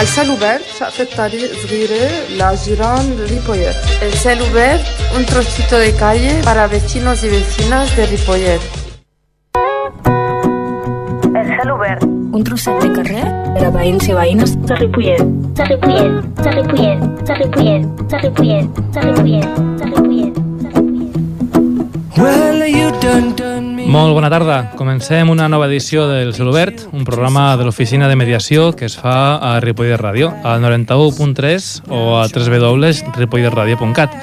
El cel obert في الطريق صغيرة لجيران ريبويت El cel obert, un trocito de calle para vecinos y vecinas de Ripollet. El cel obert. Un trosset de carrer per a veïns i veïnes De Ripollet. de Ripollet, de Ripollet, de Ripollet, de Ripollet, de Ripollet, de Ripollet, de Ripollet. Molt bona tarda. Comencem una nova edició del Celobert, un programa de l'oficina de mediació que es fa a Ripollet Ràdio, al 91.3 o a www.ripolletradio.cat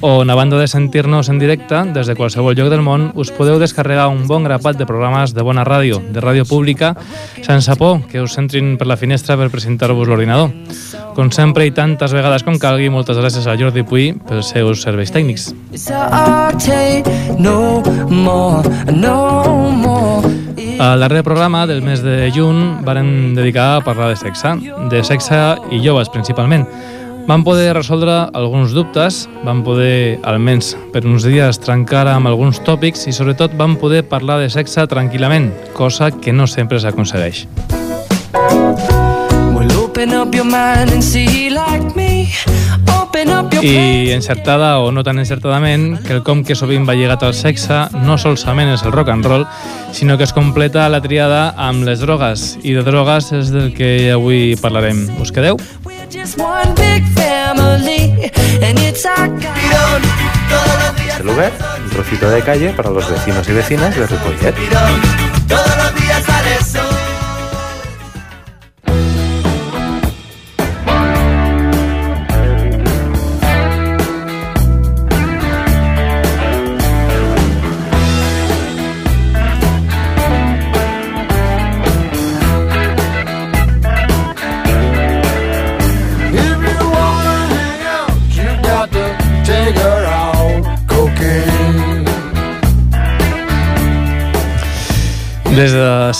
on, a banda de sentir-nos en directe, des de qualsevol lloc del món, us podeu descarregar un bon grapat de programes de bona ràdio, de ràdio pública, sense por que us centrin per la finestra per presentar-vos l'ordinador. Com sempre i tantes vegades com calgui, moltes gràcies a Jordi Puy pels seus serveis tècnics. Al darrer programa del mes de juny varen dedicar a parlar de sexe, de sexe i joves principalment. Vam poder resoldre alguns dubtes, vam poder, almenys per uns dies, trencar amb alguns tòpics i sobretot vam poder parlar de sexe tranquil·lament, cosa que no sempre s'aconsegueix. I encertada o no tan encertadament, quelcom que sovint va lligat al sexe no solament és el rock and roll, sinó que es completa la triada amb les drogues. I de drogues és del que avui parlarem. Us quedeu? Este lugar, un trocito de calle para los vecinos y vecinas de Ripollet. Todos los días sol.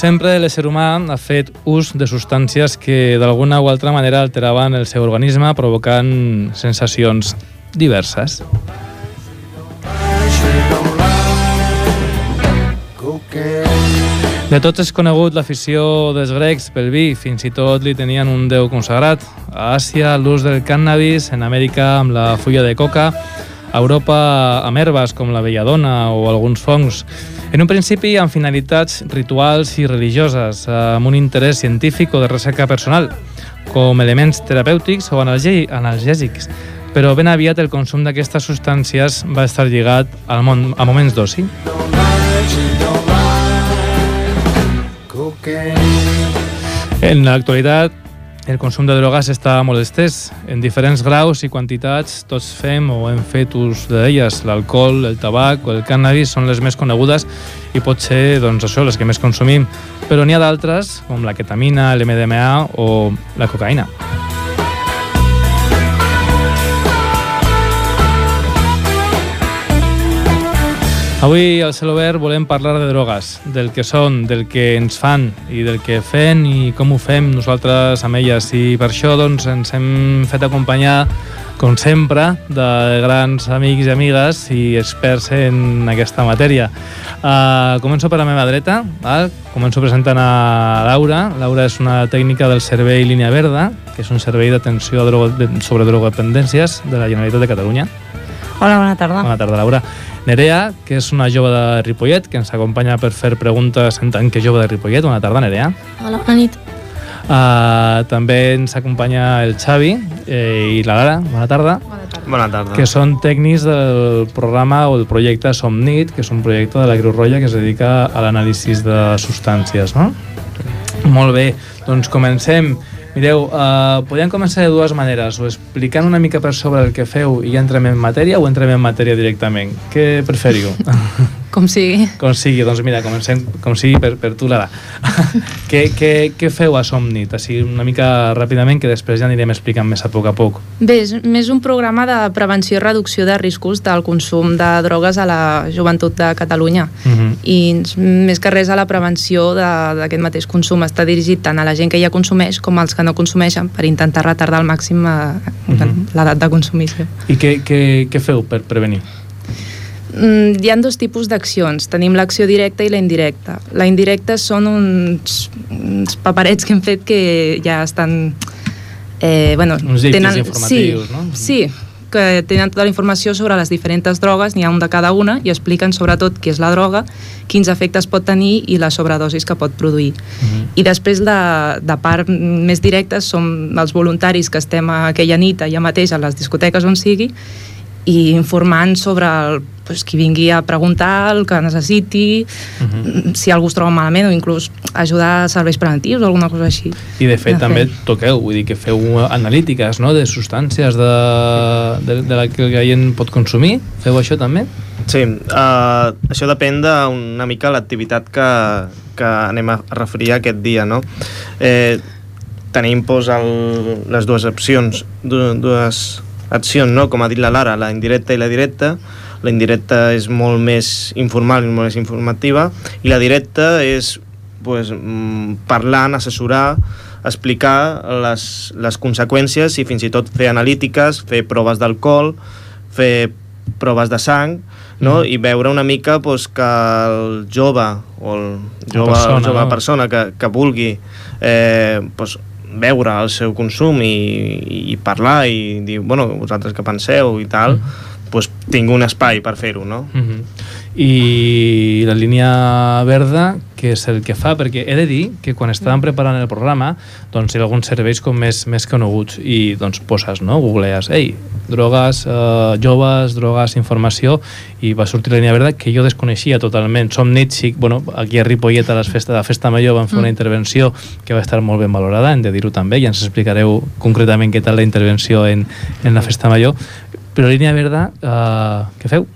Sempre, l'ésser humà ha fet ús de substàncies que d'alguna o altra manera alteraven el seu organisme, provocant sensacions diverses. De tots és conegut l'afició dels grecs pel vi, fins i tot li tenien un déu consagrat. A Àsia, l'ús del cànnabis, en Amèrica amb la fulla de coca, a Europa amb herbes com la belladona o alguns fongs. En un principi amb finalitats rituals i religioses, amb un interès científic o de recerca personal, com elements terapèutics o analgè- analgèsics. Però ben aviat el consum d'aquestes substàncies va estar lligat al món, a moments d'oci. En l'actualitat, el consum de drogues està molt estès. En diferents graus i quantitats, tots fem o hem fet ús d'elles. L'alcohol, el tabac o el cannabis són les més conegudes i pot ser doncs, això, les que més consumim. Però n'hi ha d'altres, com la ketamina, l'MDMA o la cocaïna. Avui al Cel Obert volem parlar de drogues, del que són, del que ens fan i del que fem i com ho fem nosaltres amb elles. I per això doncs, ens hem fet acompanyar, com sempre, de grans amics i amigues i experts en aquesta matèria. Uh, començo per la meva dreta, val? començo presentant a Laura. Laura és una tècnica del Servei Línia Verda, que és un servei d'atenció sobre drogodependències de la Generalitat de Catalunya. Hola, bona tarda. Bona tarda, Laura. Nerea, que és una jove de Ripollet, que ens acompanya per fer preguntes en tant que jove de Ripollet. Bona tarda, Nerea. Hola, bona nit. Uh, també ens acompanya el Xavi eh, i la Lara. Bona tarda. Bona tarda. Que són tècnics del programa o del projecte Somnit, que és un projecte de la Creu Roja que es dedica a l'anàlisi de substàncies, no? Molt bé, doncs comencem. Mireu, uh, podem començar de dues maneres, o explicant una mica per sobre el que feu i ja entrem en matèria o entrem en matèria directament. Què preferiu? Com sigui. Com sigui, doncs mira, comencem com sigui per, per tu, Lara. què, què, què feu a Somnit? Així una mica ràpidament, que després ja anirem explicant més a poc a poc. Bé, és més un programa de prevenció i reducció de riscos del consum de drogues a la joventut de Catalunya. Uh -huh. I més que res a la prevenció de- d'aquest mateix consum. Està dirigit tant a la gent que ja consumeix com als que no consumeixen per intentar retardar al màxim eh, Mhm. l'edat de consumició. I què, què, què feu per prevenir? Mm, hi ha dos tipus d'accions. Tenim l'acció directa i la indirecta. La indirecta són uns, uns paperets que hem fet que ja estan eh, bueno, Uns díptics informatius, sí, no? Sí, que tenen tota la informació sobre les diferents drogues, n'hi ha un de cada una, i expliquen sobretot què és la droga, quins efectes pot tenir i les sobredosis que pot produir. Mhm. I després de, de part més directes som els voluntaris que estem aquella nit allà mateix a les discoteques on sigui i informant sobre el, pues, qui vingui a preguntar el que necessiti, Mhm. si algú es troba malament o inclús ajudar a serveis preventius o alguna cosa així. I de fet De també fet. toqueu, vull dir que feu analítiques no? de substàncies de, de, de la que la gent pot consumir. Feu això també? Sí, uh, això depèn d'una mica l'activitat que, que anem a referir aquest dia, no? Eh, tenim pues, el, les dues opcions, du- dues accions, no? com ha dit la Lara, la indirecta i la directa. La indirecta és molt més informal i molt més informativa i la directa és pues, mm, parlant, assessorar, explicar les, les conseqüències i fins i tot fer analítiques, fer proves d'alcohol, fer proves de sang, no? i veure una mica pues, que el jove o el jove, persona, persona, jove no? persona que, que vulgui eh, pues, veure el seu consum i, i parlar i dir, bueno, vosaltres què penseu i tal, pues, tinc un espai per fer-ho, no? Mm -hmm. I la línia verda, què és el que fa? Perquè he de dir que quan estàvem preparant el programa, doncs hi ha alguns serveis com més, més coneguts i doncs poses, no? Googlees, ei, drogues, eh, joves, drogues, informació, i va sortir la línia verda que jo desconeixia totalment. Som Nitxic, bueno, aquí a Ripollet, a les festa, la Festa Major, vam fer una Mm. intervenció que va estar molt ben valorada, hem de dir-ho també, i ens explicareu concretament què tal la intervenció en, en la Festa Major. Però línia verda, eh, què feu?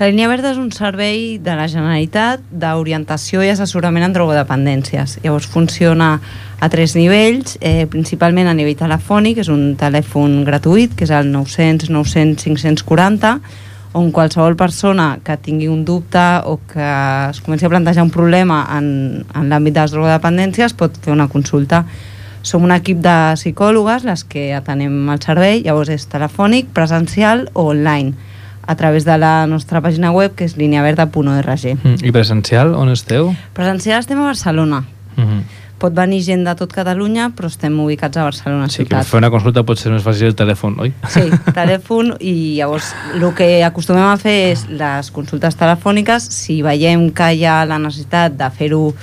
La línia verda és un servei de la Generalitat d'orientació i assessorament en drogodependències. Llavors funciona a tres nivells, eh, principalment a nivell telefònic, és un telèfon gratuït, que és el 900 900 540, on qualsevol persona que tingui un dubte o que es comenci a plantejar un problema en, en l'àmbit de les drogodependències pot fer una consulta. Som un equip de psicòlogues les que atenem el servei, llavors és telefònic, presencial o online a través de la nostra pàgina web que és lineaverda.org. Mm. I presencial, on esteu? Presencial estem a Barcelona. Mm -hmm. Pot venir gent de tot Catalunya, però estem ubicats a Barcelona Sí, ciutat. fer una consulta pot ser més fàcil el telèfon, oi? Sí, telèfon i llavors el que acostumem a fer és les consultes telefòniques si veiem que hi ha la necessitat de fer-ho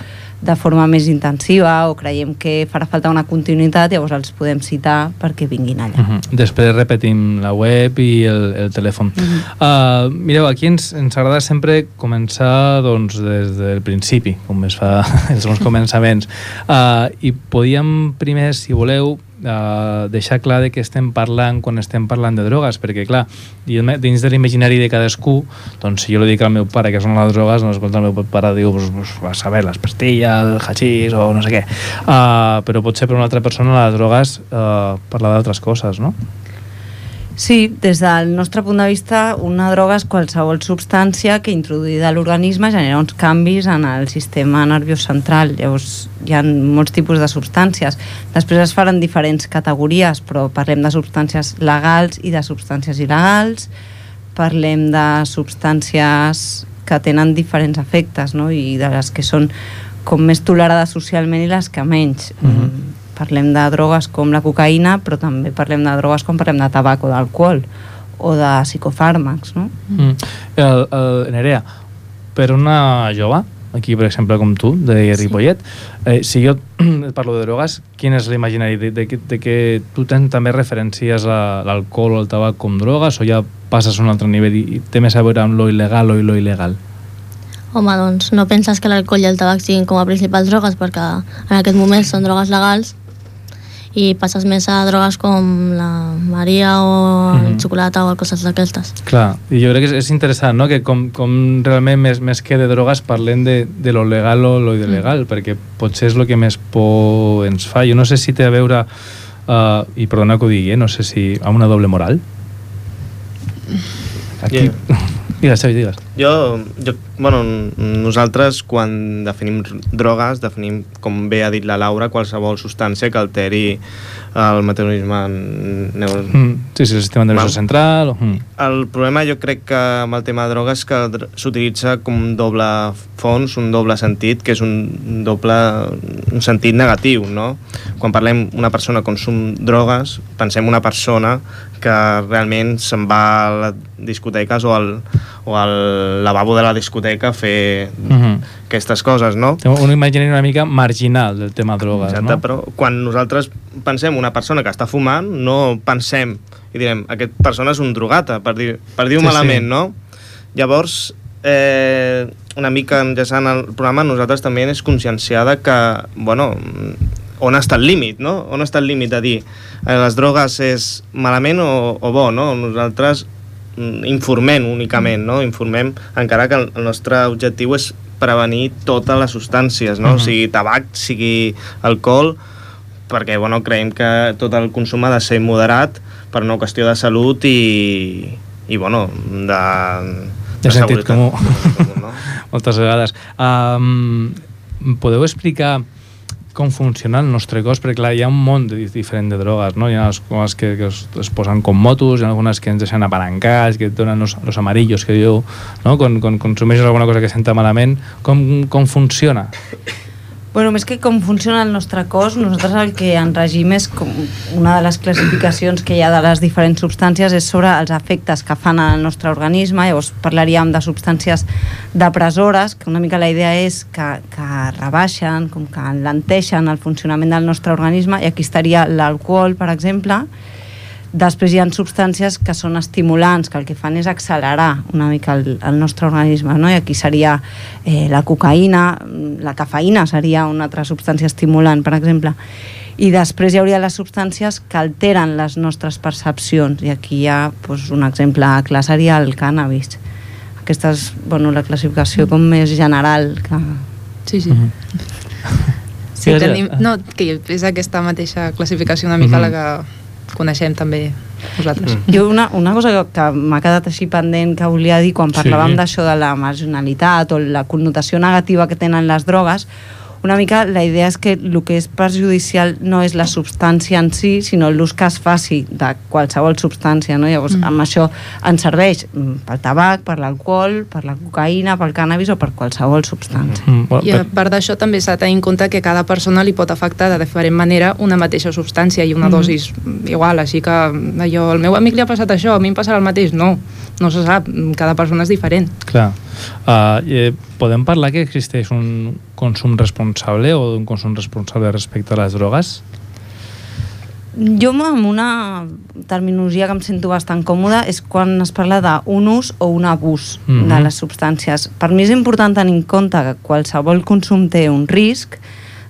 de forma més intensiva o creiem que farà falta una continuïtat, llavors els podem citar perquè vinguin allà. Uh -huh. Després repetim la web i el, el telèfon. Uh -huh. uh, mireu, aquí ens, ens agrada sempre començar doncs, des del principi, com es fa els bons començaments. Uh, I podíem primer, si voleu, uh, deixar clar de què estem parlant quan estem parlant de drogues, perquè clar, dins de l'imaginari de cadascú, doncs si jo li dic al meu pare que són les drogues, doncs escolta, el meu pare diu, pues, pues, a saber, les pastilles, el hachís o no sé què. Uh, però potser per una altra persona les drogues uh, parla d'altres coses, no? Sí, des del nostre punt de vista, una droga és qualsevol substància que introduïda a l'organisme genera uns canvis en el sistema nerviós central. Llavors, hi ha molts tipus de substàncies. Després es faran diferents categories, però parlem de substàncies legals i de substàncies il·legals. Parlem de substàncies que tenen diferents efectes, no? i de les que són com més tolerades socialment i les que menys. Mhm. Mm -hmm. Parlem de drogues com la cocaïna, però també parlem de drogues com parlem de tabac o d'alcohol o de psicofàrmacs, no? Mm. El, el, Nerea, per una jove, aquí per exemple com tu, de Ripollet, eh, si jo et parlo de drogues, quin és l'imaginari? De, de, que- de que tu tens també referències a l'alcohol o el tabac com drogues o ja passes a un altre nivell i, i té més a veure amb lo il·legal o lo il·legal? Home, doncs no penses que l'alcohol i el tabac siguin com a principals drogues perquè en aquest moment són drogues legals i passes més a drogues com la Maria o el Mhm. xocolata o coses d'aquestes. Clar, i jo crec que és, és interessant, no?, que com, com realment més, més que de drogues parlem de, de lo legal o lo il·legal, perquè potser és el que més por ens fa. Jo no sé si té a veure, uh, i perdona que ho digui, eh, no sé si amb una doble moral. Aquí... Digues, Xavi, digues. Jo, jo, bueno, nosaltres quan definim drogues definim, com bé ha dit la Laura, qualsevol substància que alteri el metabolisme neu... Mm, sí, sí, el sistema nerviós central... Mm. El problema jo crec que amb el tema de drogues que s'utilitza com un doble fons, un doble sentit, que és un doble un sentit negatiu, no? Quan parlem una persona consum drogues, pensem una persona que realment se'n va a les discoteques o al, o al lavabo de la discoteca fer Mhm. aquestes coses, no? Té un imaginari una mica marginal del tema drogues, Exacte, no? però quan nosaltres pensem una persona que està fumant, no pensem i direm, aquesta persona és un drogata, per dir, per dir-ho Sí, malament, sí. no? Llavors, eh, una mica enllaçant el programa, nosaltres també és conscienciar de que, bueno, on està el límit, no? On està el límit de dir eh, les drogues és malament o, o bo, no? Nosaltres informem únicament, no? Informem, encara que el, nostre objectiu és prevenir totes les substàncies, no? Mhm. Sigui tabac, sigui alcohol, perquè bueno, creiem que tot el consum ha de ser moderat per una qüestió de salut i, i bueno, de, De. De sentit comú, no? Moltes vegades. Um, podeu explicar com funciona el nostre cos? Perquè clar, hi ha un món de, diferent de drogues, no? Hi ha algunes que, que es, es posen com motos, hi ha algunes que ens deixen apalancats, que et donen los, los amarillos, que diu, no? Quan, quan consumeixes alguna cosa que senta malament, com, com funciona? Bueno, més que com funciona el nostre cos, nosaltres el que enregim és com una de les classificacions que hi ha de les diferents substàncies és sobre els efectes que fan al nostre organisme, llavors parlaríem de substàncies depressores, que una mica la idea és que, que rebaixen, com que enlenteixen el funcionament del nostre organisme, i aquí estaria l'alcohol, per exemple, Després hi ha substàncies que són estimulants, que el que fan és accelerar una mica el, el nostre organisme, no? i aquí seria eh, la cocaïna, la cafeïna seria una altra substància estimulant, per exemple. I després hi hauria les substàncies que alteren les nostres percepcions, i aquí hi ha doncs, un exemple clar seria el cànnabis. Aquesta és bueno, la classificació com més general. Que... Sí, sí. Sí, Gràcies. tenim, no, que és aquesta mateixa classificació una mica Mhm. la que coneixem també nosaltres. Mm. Jo una, una cosa que, que m'ha quedat així pendent que volia dir quan Sí. parlàvem d'això de la marginalitat o la connotació negativa que tenen les drogues, una mica la idea és que el que és perjudicial no és la substància en si, sinó l'ús que es faci de qualsevol substància, no? Llavors, Mm. mm. amb això ens serveix mm, pel tabac, per l'alcohol, per la cocaïna, pel cànnabis o per qualsevol substància. Mm, bueno, I a part d'això també s'ha de tenir en compte que cada persona li pot afectar de diferent manera una mateixa substància i una Mhm. dosis igual, així que allò, el meu amic li ha passat això, a mi em passarà el mateix, no, no se sap, cada persona és diferent. Clar. Uh, eh, podem parlar que existeix un consum responsable o un consum responsable respecte a les drogues? Jo amb una terminologia que em sento bastant còmoda és quan es parla d'un ús o un abús mm Mhm. -hmm. de les substàncies. Per mi és important tenir en compte que qualsevol consum té un risc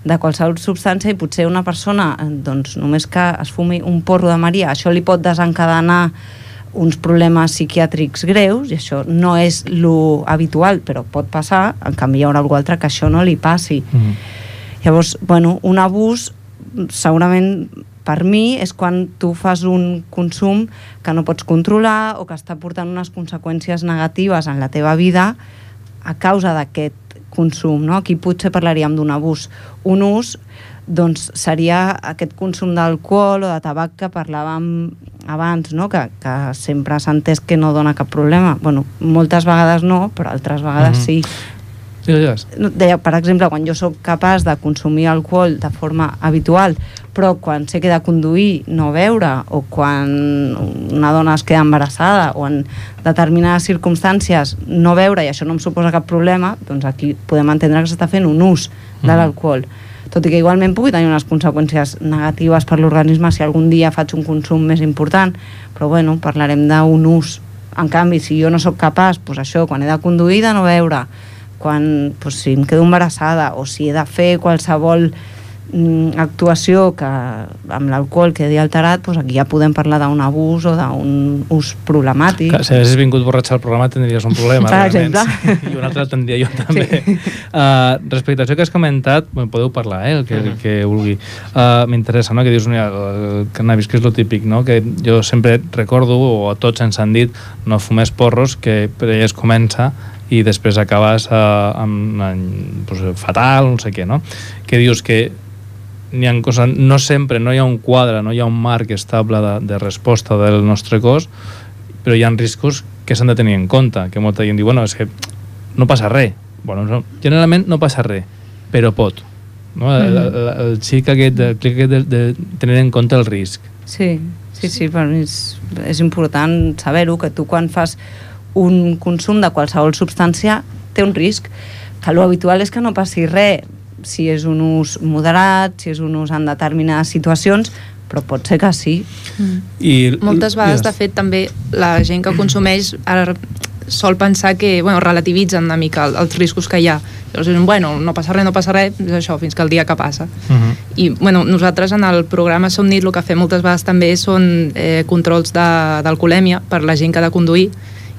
de qualsevol substància i potser una persona, eh, doncs només que es fumi un porro de Maria, això li pot desencadenar uns problemes psiquiàtrics greus i això no és lo habitual, però pot passar, en canvi hi haurà algú altre que això no li passi. Mm. Llavors, bueno, un abús segurament per mi és quan tu fas un consum que no pots controlar o que està portant unes conseqüències negatives en la teva vida a causa d'aquest consum. No? Aquí potser parlaríem d'un abús. Un ús doncs, seria aquest consum d'alcohol o de tabac que parlàvem abans, no? que, que sempre s'ha entès que no dona cap problema. Bueno, moltes vegades no, però altres vegades sí. Digues, digues. No, deia, per exemple, quan jo sóc capaç de consumir alcohol de forma habitual, però quan sé que de conduir no beure, o quan una dona es queda embarassada, o en determinades circumstàncies no beure i això no em suposa cap problema, doncs aquí podem entendre que s'està fent un ús de Mhm. l'alcohol. Tot i que igualment pugui tenir unes conseqüències negatives per l'organisme si algun dia faig un consum més important, però bueno, parlarem d'un ús. En canvi, si jo no sóc capaç, doncs això, quan he de conduir, de no beure, quan, doncs, si em quedo embarassada o si he de fer qualsevol actuació que amb l'alcohol quedi alterat, doncs aquí ja podem parlar d'un abús o d'un ús problemàtic. Clar, si haguessis vingut borratxa al programa tindries un problema, Per realment. exemple. I un altre tindria jo també. Sí. Uh, respecte a això que has comentat, bueno, podeu parlar, eh, el que, el que vulgui. Uh, M'interessa, no?, que dius, mira, el cannabis, que és lo típic, no?, que jo sempre recordo, o a tots ens han dit, no fumes porros, que per es comença i després acabes uh, amb, amb, pues, fatal, no sé què, no? Que dius que ha coses, no sempre, no hi ha un quadre, no hi ha un marc estable de, de resposta del nostre cos, però hi ha riscos que s'han de tenir en compte, que molta gent diu, bueno, és que no passa res. Bueno, no, generalment no passa res, però pot. No? El, el, el xic aquest, el clic aquest de, de tenir en compte el risc. Sí, sí, sí, per mi és, és important saber-ho, que tu quan fas un consum de qualsevol substància té un risc, que lo habitual és que no passi res, si és un ús moderat, si és un ús en determinades situacions, però pot ser que sí. I, Moltes vegades, de fet, també la gent que consumeix ara sol pensar que, bueno, relativitzen una mica el- els riscos que hi ha. Llavors bueno, no passa res, no passa res, és això, fins que el dia que passa. Uh -huh. I bueno, nosaltres en el programa Somnit el que fem moltes vegades també són eh, controls de- d'alcoholèmia per la gent que ha de conduir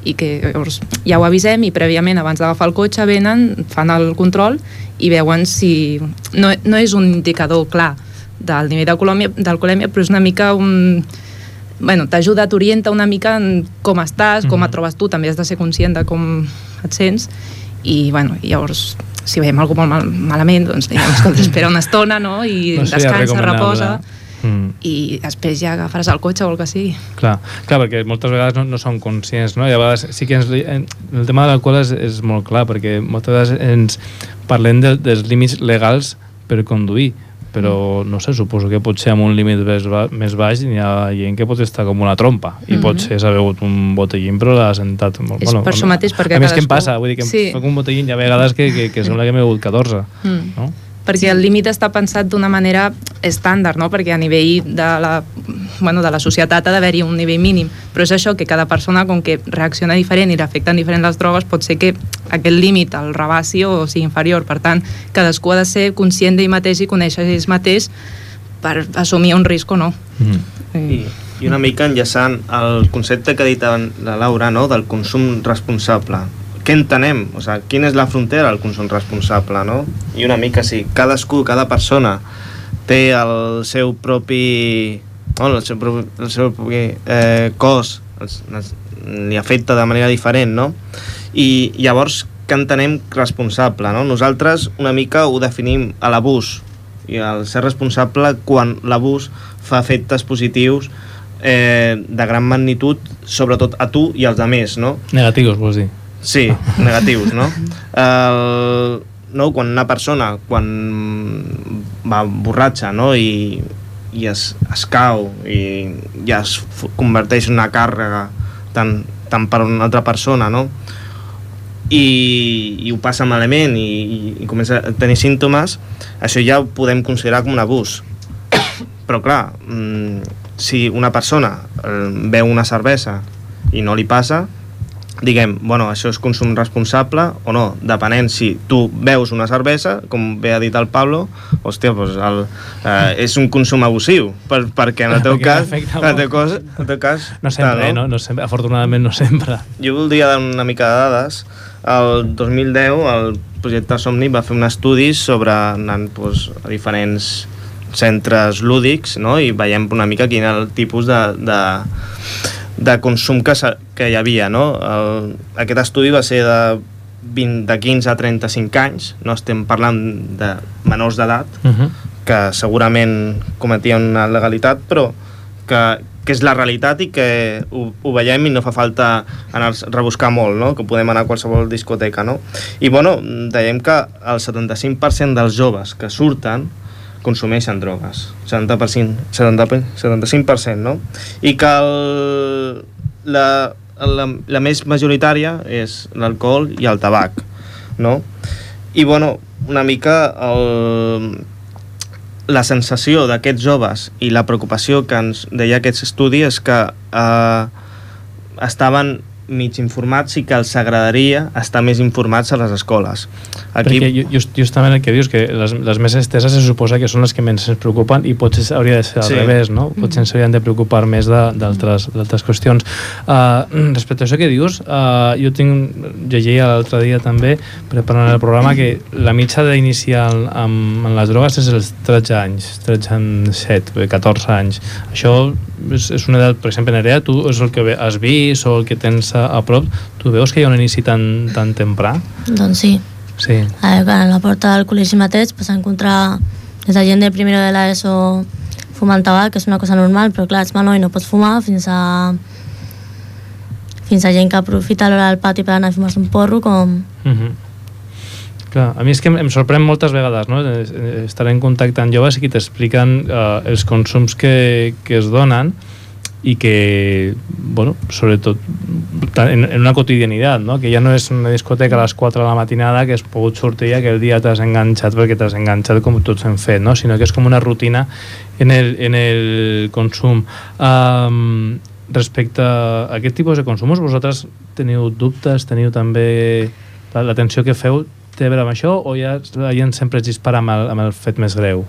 i que llavors ja ho avisem i prèviament abans d'agafar el cotxe venen, fan el control i veuen si... No, no és un indicador clar del nivell d'alcoholèmia, però és una mica un... Bueno, t'ajuda, t'orienta una mica en com estàs, com et trobes tu, també has de ser conscient de com et sents i, bueno, llavors si veiem alguna molt mal, malament, doncs diguem, escolta, espera una estona, no? I No descansa, reposa Mm. i després ja agafaràs el cotxe o el que sigui. Clar, clar, perquè moltes vegades no, no són conscients, no? I a vegades sí que ens, en, el tema de l'alcohol és, és molt clar, perquè moltes vegades ens parlem de, dels límits legals per conduir, però no sé, suposo que pot ser amb un límit més, ba més baix i hi ha gent que pot estar com una trompa i Mhm. pot ser s'ha begut un botellín però l'ha sentat molt... És per això mateix, perquè a més què em cadascú- passa? Vull dir que Sí. em un botellín hi ha vegades que, que, que sembla que m'he begut 14 Mm. no? Perquè el límit està pensat d'una manera estàndard, no? perquè a nivell de la, bueno, de la societat ha d'haver-hi un nivell mínim, però és això que cada persona, com que reacciona diferent i l'afecten diferent les drogues, pot ser que aquest límit el rebassi o sigui inferior. Per tant, cadascú ha de ser conscient d'ell mateix i conèixer ell mateix per assumir un risc o no. Mm. I, I una mica enllaçant el concepte que ha dit la Laura, no?, del consum responsable. Què entenem? O sigui, quina és la frontera del consum responsable, no? I una mica si cadascú, cada persona té el seu propi no, el seu propi, el seu propi eh, cos els, els, li afecta de manera diferent, no? I llavors què entenem responsable, no? Nosaltres una mica ho definim a l'abús i el ser responsable quan l'abús fa efectes positius eh, de gran magnitud, sobretot a tu i als altres, no? negatius vols dir Sí, negatius, no? El, no? Quan una persona, quan va borratxa, no? I, i es, es cau i ja es converteix en una càrrega tant, tant per una altra persona, no? I, i ho passa malament i, i, i comença a tenir símptomes, això ja ho podem considerar com un abús. Però clar, mm, si una persona eh, veu una cervesa i no li passa, diguem, bueno, això és consum responsable o no, depenent si tu veus una cervesa, com bé ha dit el Pablo, hòstia, doncs el, eh, és un consum abusiu, per, perquè en el teu cas, en el teu, cos, en el teu cas no sempre, tal, eh, no? No sempre, afortunadament no sempre jo voldria dar una mica de dades. El 2010 el projecte Somni va fer un estudi sobre anant doncs, a diferents centres lúdics no? i veiem una mica quin era el tipus de, de, de consum que, que hi havia. No? El, aquest estudi va ser de, 20, de 15 a 35 anys, no estem parlant de menors d'edat, uh -huh. que segurament cometien una legalitat, però que, que és la realitat i que ho, ho veiem i no fa falta anar a rebuscar molt, no? que podem anar a qualsevol discoteca. No? I bueno, dèiem que el 75% dels joves que surten consumeixen drogues, 70%, 70, 75%, no? I que el, la, la, la més majoritària és l'alcohol i el tabac, no? I bueno, una mica el, la sensació d'aquests joves i la preocupació que ens deia aquest estudi és que eh, estaven mig informats i que els agradaria estar més informats a les escoles. Aquí... Perquè ju- just, justament el que dius, que les, les més esteses se suposa que són les que menys ens preocupen i potser hauria de ser al Sí. revés, no? Potser ens haurien de preocupar més d'altres d'altres qüestions. Uh, respecte a això que dius, uh, jo tinc, llegia l'altre dia també, preparant el programa, que la mitja d'iniciar amb, amb les drogues és els 13 anys, 13 anys, 7, 14 anys. Això és, és una edat, per exemple, Nerea, tu és el que has vist o el que tens a, a prop, tu veus que hi ha un inici tan, tan temprà? Doncs sí. Sí. A, a la porta del col·legi mateix vas encontrar fins a gent de primer de l'ESO fumant tabac, que és una cosa normal, però clar, ets menor i no pots fumar, fins a fins a gent que aprofita l'hora del pati per anar a fumar un porro, com... Mm -hmm. Clar, a mi és que em, em sorprèn moltes vegades no? Eh, estar en contacte amb joves i que t'expliquen eh, els consums que, que es donen i que, bueno, sobretot en, en una quotidianitat, no? que ja no és una discoteca a les 4 de la matinada que has pogut sortir i aquell dia t'has enganxat perquè t'has enganxat com tots hem fet, no? sinó que és com una rutina en el, en el consum. Um, respecte a aquest tipus de consums, vosaltres teniu dubtes, teniu també l'atenció que feu té a veure amb això o ja la gent sempre es dispara amb el, amb el fet més greu?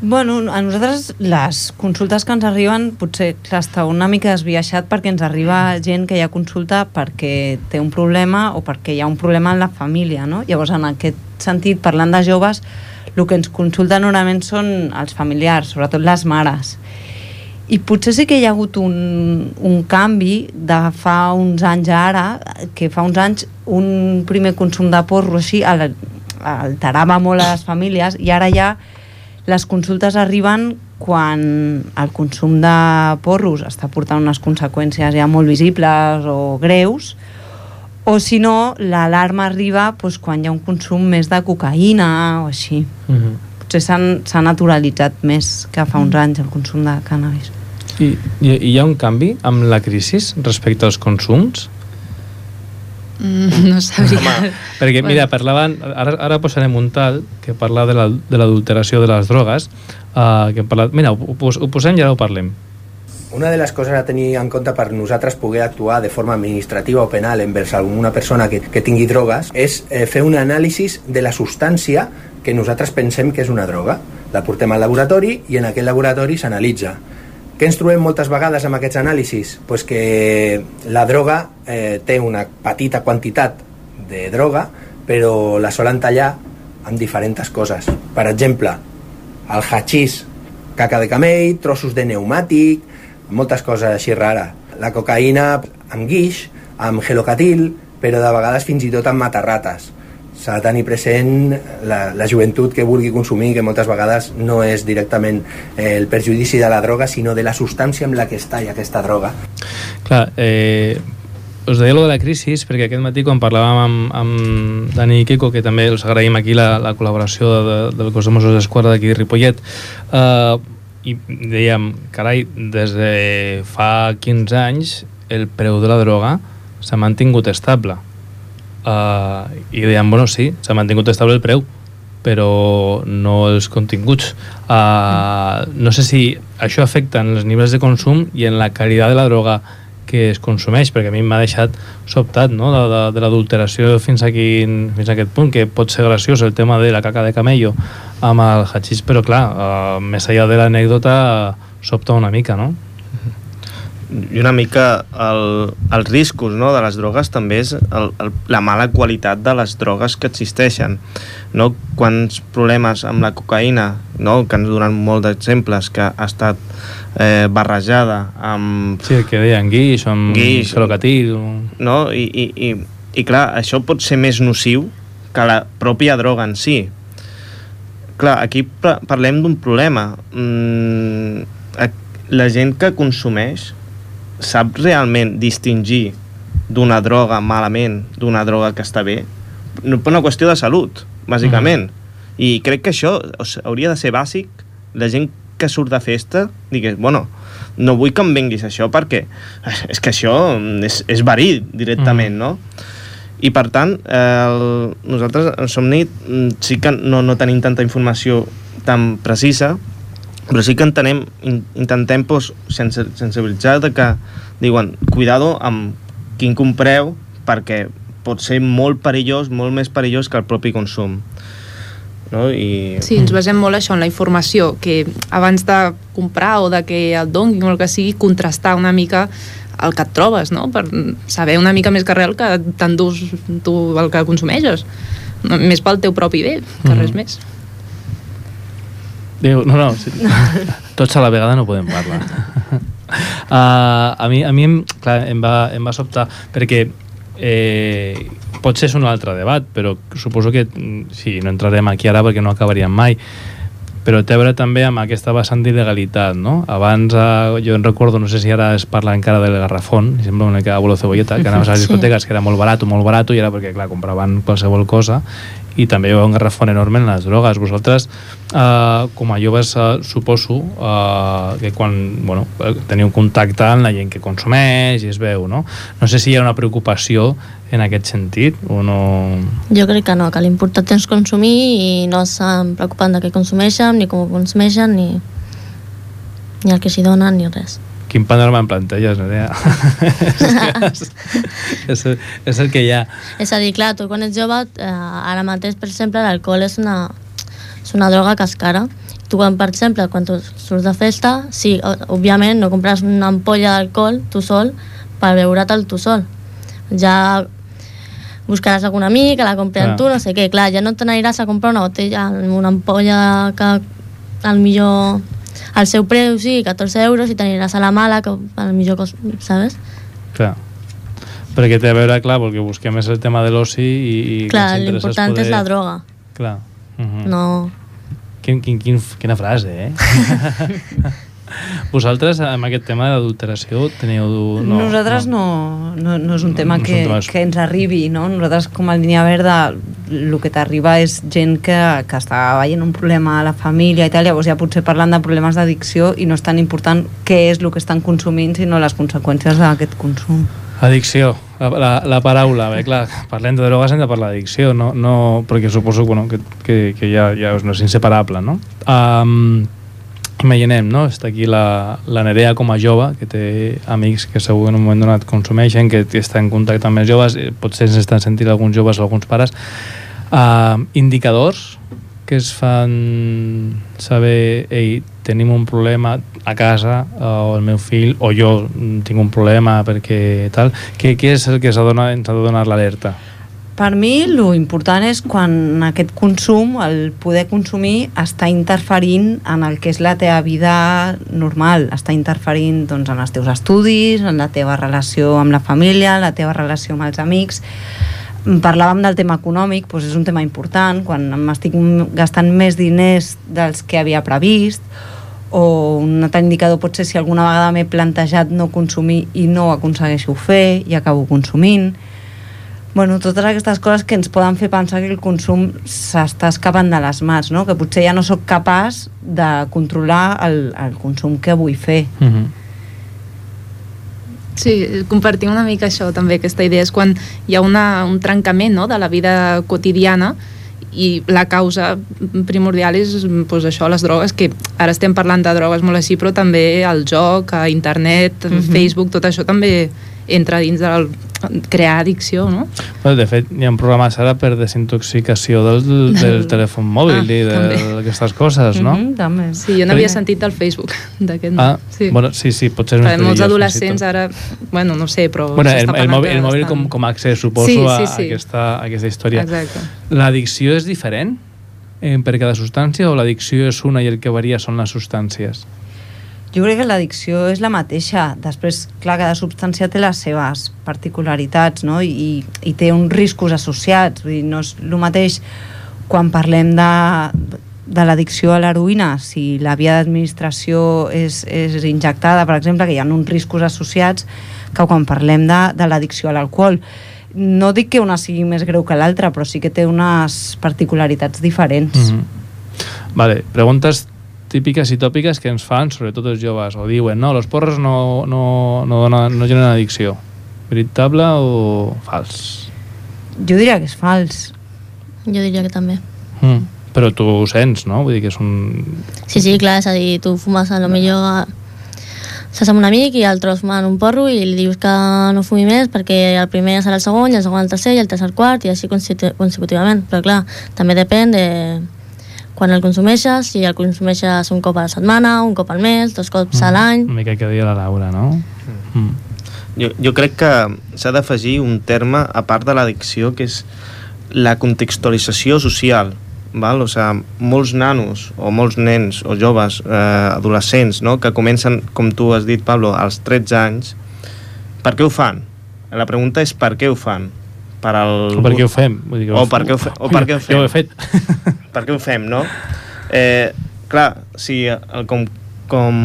Bueno, a nosaltres les consultes que ens arriben potser clar, està una mica desviaixat perquè ens arriba gent que ja consulta perquè té un problema o perquè hi ha un problema en la família, no? Llavors, en aquest sentit, parlant de joves, el que ens consulten normalment són els familiars, sobretot les mares. I potser sí que hi ha hagut un, un canvi de fa uns anys ara, que fa uns anys un primer consum de porro així al- alterava molt a les famílies i ara ja les consultes arriben quan el consum de porros està portant unes conseqüències ja molt visibles o greus o si no, l'alarma arriba doncs, quan hi ha un consum més de cocaïna o així. Mm -hmm. Potser s'ha naturalitzat més que fa uns anys el consum de cannabis. I, i, I hi ha un canvi amb la crisi respecte als consums? Mm, no sabria. Home, perquè, mira, parlaven, ara, ara posarem un tal que parla de la- de l'adulteració de, les drogues, uh, que hem parlat, mira, ho, ho, pos- ho posem i ara ho parlem. Una de les coses a tenir en compte per nosaltres poder actuar de forma administrativa o penal envers alguna persona que, que tingui drogues és eh, fer un anàlisi de la substància que nosaltres pensem que és una droga. La portem al laboratori i en aquest laboratori s'analitza. Què ens trobem moltes vegades amb aquests anàlisis? Pues que la droga eh, té una petita quantitat de droga, però la solen tallar amb diferents coses. Per exemple, el hachís, caca de camell, trossos de pneumàtic, moltes coses així rares. La cocaïna amb guix, amb gelocatil, però de vegades fins i tot amb matarrates. S'ha de tenir present la, la joventut que vulgui consumir, que moltes vegades no és directament eh, el perjudici de la droga, sinó de la substància amb la que està i aquesta droga. Clar, eh, us deia lo de la crisi perquè aquest matí quan parlàvem amb, amb Dani i Kiko, que també els agraïm aquí la, la col·laboració de, del cos de Mossos d'Esquadra d'aquí de Ripollet, eh, i dèiem, carai, des de fa 15 anys el preu de la droga s'ha mantingut estable. Uh, I dèiem, bueno, sí, s'ha mantingut estable el preu, però no els continguts. Uh, no sé si això afecta en els nivells de consum i en la qualitat de la droga que es consumeix, perquè a mi m'ha deixat sobtat no? de, de, de l'adulteració fins, a quin, fins a aquest punt, que pot ser graciós el tema de la caca de camello amb el hachís, però clar, uh, més enllà de l'anècdota, sobta una mica, no? I una mica el, els riscos no, de les drogues també és el, el, la mala qualitat de les drogues que existeixen no? quants problemes amb la cocaïna no? que ens donen molts d'exemples que ha estat eh, barrejada amb Sí, el que deien guix, amb Guix. gelocatil... no? I, i, i, i clar, això pot ser més nociu que la pròpia droga en si clar, aquí pa- parlem d'un problema mm, la gent que consumeix sap realment distingir d'una droga malament d'una droga que està bé no, per una qüestió de salut, bàsicament i crec que això hauria de ser bàsic la gent que surt de festa digués, bueno, no vull que em venguis això perquè eh, és que això és, és verí directament, Mm. no? I per tant, el, nosaltres en Somnit mm, sí que no, no tenim tanta informació tan precisa, però sí que entenem, in, intentem pues, sense, sensibilitzar de que diuen, cuidado amb quin compreu perquè pot ser molt perillós, molt més perillós que el propi consum. No? I... Sí, ens basem molt això en la informació, que abans de comprar o de que et donguin o el que sigui, contrastar una mica el que et trobes, no? per saber una mica més que res el que t'endús tu el que consumeixes. Més pel teu propi bé, que Mhm. res més. Diu, no, no, sí. tots a la vegada no podem parlar. Uh, a mi, a mi em, clar, em, va, em va sobtar perquè eh, potser és un altre debat però suposo que mm, sí, no entrarem aquí ara perquè no acabaríem mai però té a veure també amb aquesta vessant d'il·legalitat, no? Abans, eh, jo en recordo, no sé si ara es parla encara del garrafón, sembla una mica abuelo cebolleta, que anaves a les discoteques que era molt barat, molt barat, i era perquè, clar, compraven qualsevol cosa, i també hi ha un garrafón enorme en les drogues. Vosaltres, eh, com a joves, eh, suposo eh, que quan bueno, eh, teniu contacte amb la gent que consumeix i es veu, no? No sé si hi ha una preocupació en aquest sentit o no... Jo crec que no, que l'important és consumir i no s'han preocupat de què consumeixen, ni com ho consumeixen, ni, ni el que s'hi donen, ni res. Quin panorama em planteges, Nerea? és, és el que hi ha. És a dir, clar, tu quan ets jove, eh, ara mateix, per exemple, l'alcohol és una, és una droga que és cara. Tu, quan, per exemple, quan tu surts de festa, sí, òbviament no compres una ampolla d'alcohol tu sol per beure'l tu sol. Ja buscaràs algun amic la compri Clar. tu, no sé què. Clar, ja no te n'aniràs a comprar una botella, una ampolla que al millor el seu preu sí, 14 euros i t'aniràs a la mala que al millor cost, ¿sabes? Clar. Perquè té a veure, clar, perquè busquem és el tema de l'oci i, i Clar, l'important és la droga. Clar. Uh -huh. No, Quin, quin, quin, quina frase, eh? Vosaltres, amb aquest tema d'adulteració, teniu... No, Nosaltres no, no, no és un No, tema no és que, un tema- que ens arribi, no? Nosaltres com a línia verda el que t'arriba és gent que, que està veient un problema a la família i tal, llavors ja potser parlant de problemes d'addicció i no és tan important què és el que estan consumint sinó les conseqüències d'aquest consum. Addicció, la, la, la paraula, bé, clar, parlem de drogues hem de parlar d'addicció, no, no, perquè suposo bueno, que, que, que ja, ja no és inseparable, no? Um, imaginem, no? Està aquí la, la Nerea com a jove, que té amics que segur que en un moment donat consumeixen, que està en contacte amb més joves, eh, potser s'estan sentint alguns joves o alguns pares. Uh, indicadors que es fan saber, ei, tenim un problema a casa, eh, o el meu fill, o jo tinc un problema perquè tal, què, què és el que s'ha ens de donar l'alerta? Per mi, lo important és quan aquest consum, el poder consumir, està interferint en el que és la teva vida normal, està interferint doncs, en els teus estudis, en la teva relació amb la família, en la teva relació amb els amics. Parlàvem del tema econòmic, doncs és un tema important, quan m'estic gastant més diners dels que havia previst, o un altre indicador pot ser si alguna vegada m'he plantejat no consumir i no aconsegueixo fer i acabo consumint bueno, totes aquestes coses que ens poden fer pensar que el consum s'està escapant de les mans, no? que potser ja no sóc capaç de controlar el, el consum que vull fer. Uh -huh. Sí, compartim una mica això també, aquesta idea és quan hi ha una, un trencament no, de la vida quotidiana i la causa primordial és pues, això, les drogues, que ara estem parlant de drogues molt així, però també el joc, a internet, uh Mhm. -huh. Facebook, tot això també entra dins del crear addicció, no? Bueno, de fet, hi ha programes ara per desintoxicació del, del telèfon mòbil Ah, i d'aquestes coses, no? Mhm, també. Sí, jo n'havia sentit del Facebook, d'aquest. Ah, sí. bueno, sí, sí, potser Perquè molts adolescents ara, bueno, no sé, però... Bueno, el, el, mòbil, el mòbil com, com a accés, suposo, Sí, a, sí, a, sí. aquesta, a aquesta història. Exacte. L'addicció és diferent eh, per cada substància o l'addicció és una i el que varia són les substàncies? Jo crec que l'addicció és la mateixa. Després, clar, cada substància té les seves particularitats, no? I, i té uns riscos associats. Vull dir, no és el mateix quan parlem de, de l'addicció a l'heroïna, si la via d'administració és, és injectada, per exemple, que hi ha uns riscos associats, que quan parlem de, de l'addicció a l'alcohol. No dic que una sigui més greu que l'altra, però sí que té unes particularitats diferents. Mm -hmm. Vale, preguntes típiques i tòpiques que ens fan, sobretot els joves, o diuen, no, los porros no, no, no, dona, no generen addicció. Veritable o fals? Jo diria que és fals. jo diria que també. Mm. Però tu ho sents, no? Vull dir que és un... Sí, sí, clar, és a dir, tu fumes a lo millor estàs amb un amic i el tros fumant un porro i li dius que no fumi més perquè el primer serà el segon, i el segon el tercer i el tercer el quart i així consecu- consecutivament però clar, també depèn de quan el consumeixes, si el consumeixes un cop a la setmana, un cop al mes, dos cops a l'any Una mica que deia la Laura, no? Mm. Jo, jo crec que s'ha d'afegir un terme a part de l'addicció que és la contextualització social val? O sigui, molts nanos o molts nens o joves, eh, adolescents no? que comencen, com tu has dit Pablo, als 13 anys per què ho fan? La pregunta és per què ho fan? Per al... O per què ho fem? Vull dir que o per què ho, fe... o per què ho fem? Jo ho he fet. per què ho fem, no? Eh, clar, si el, com, com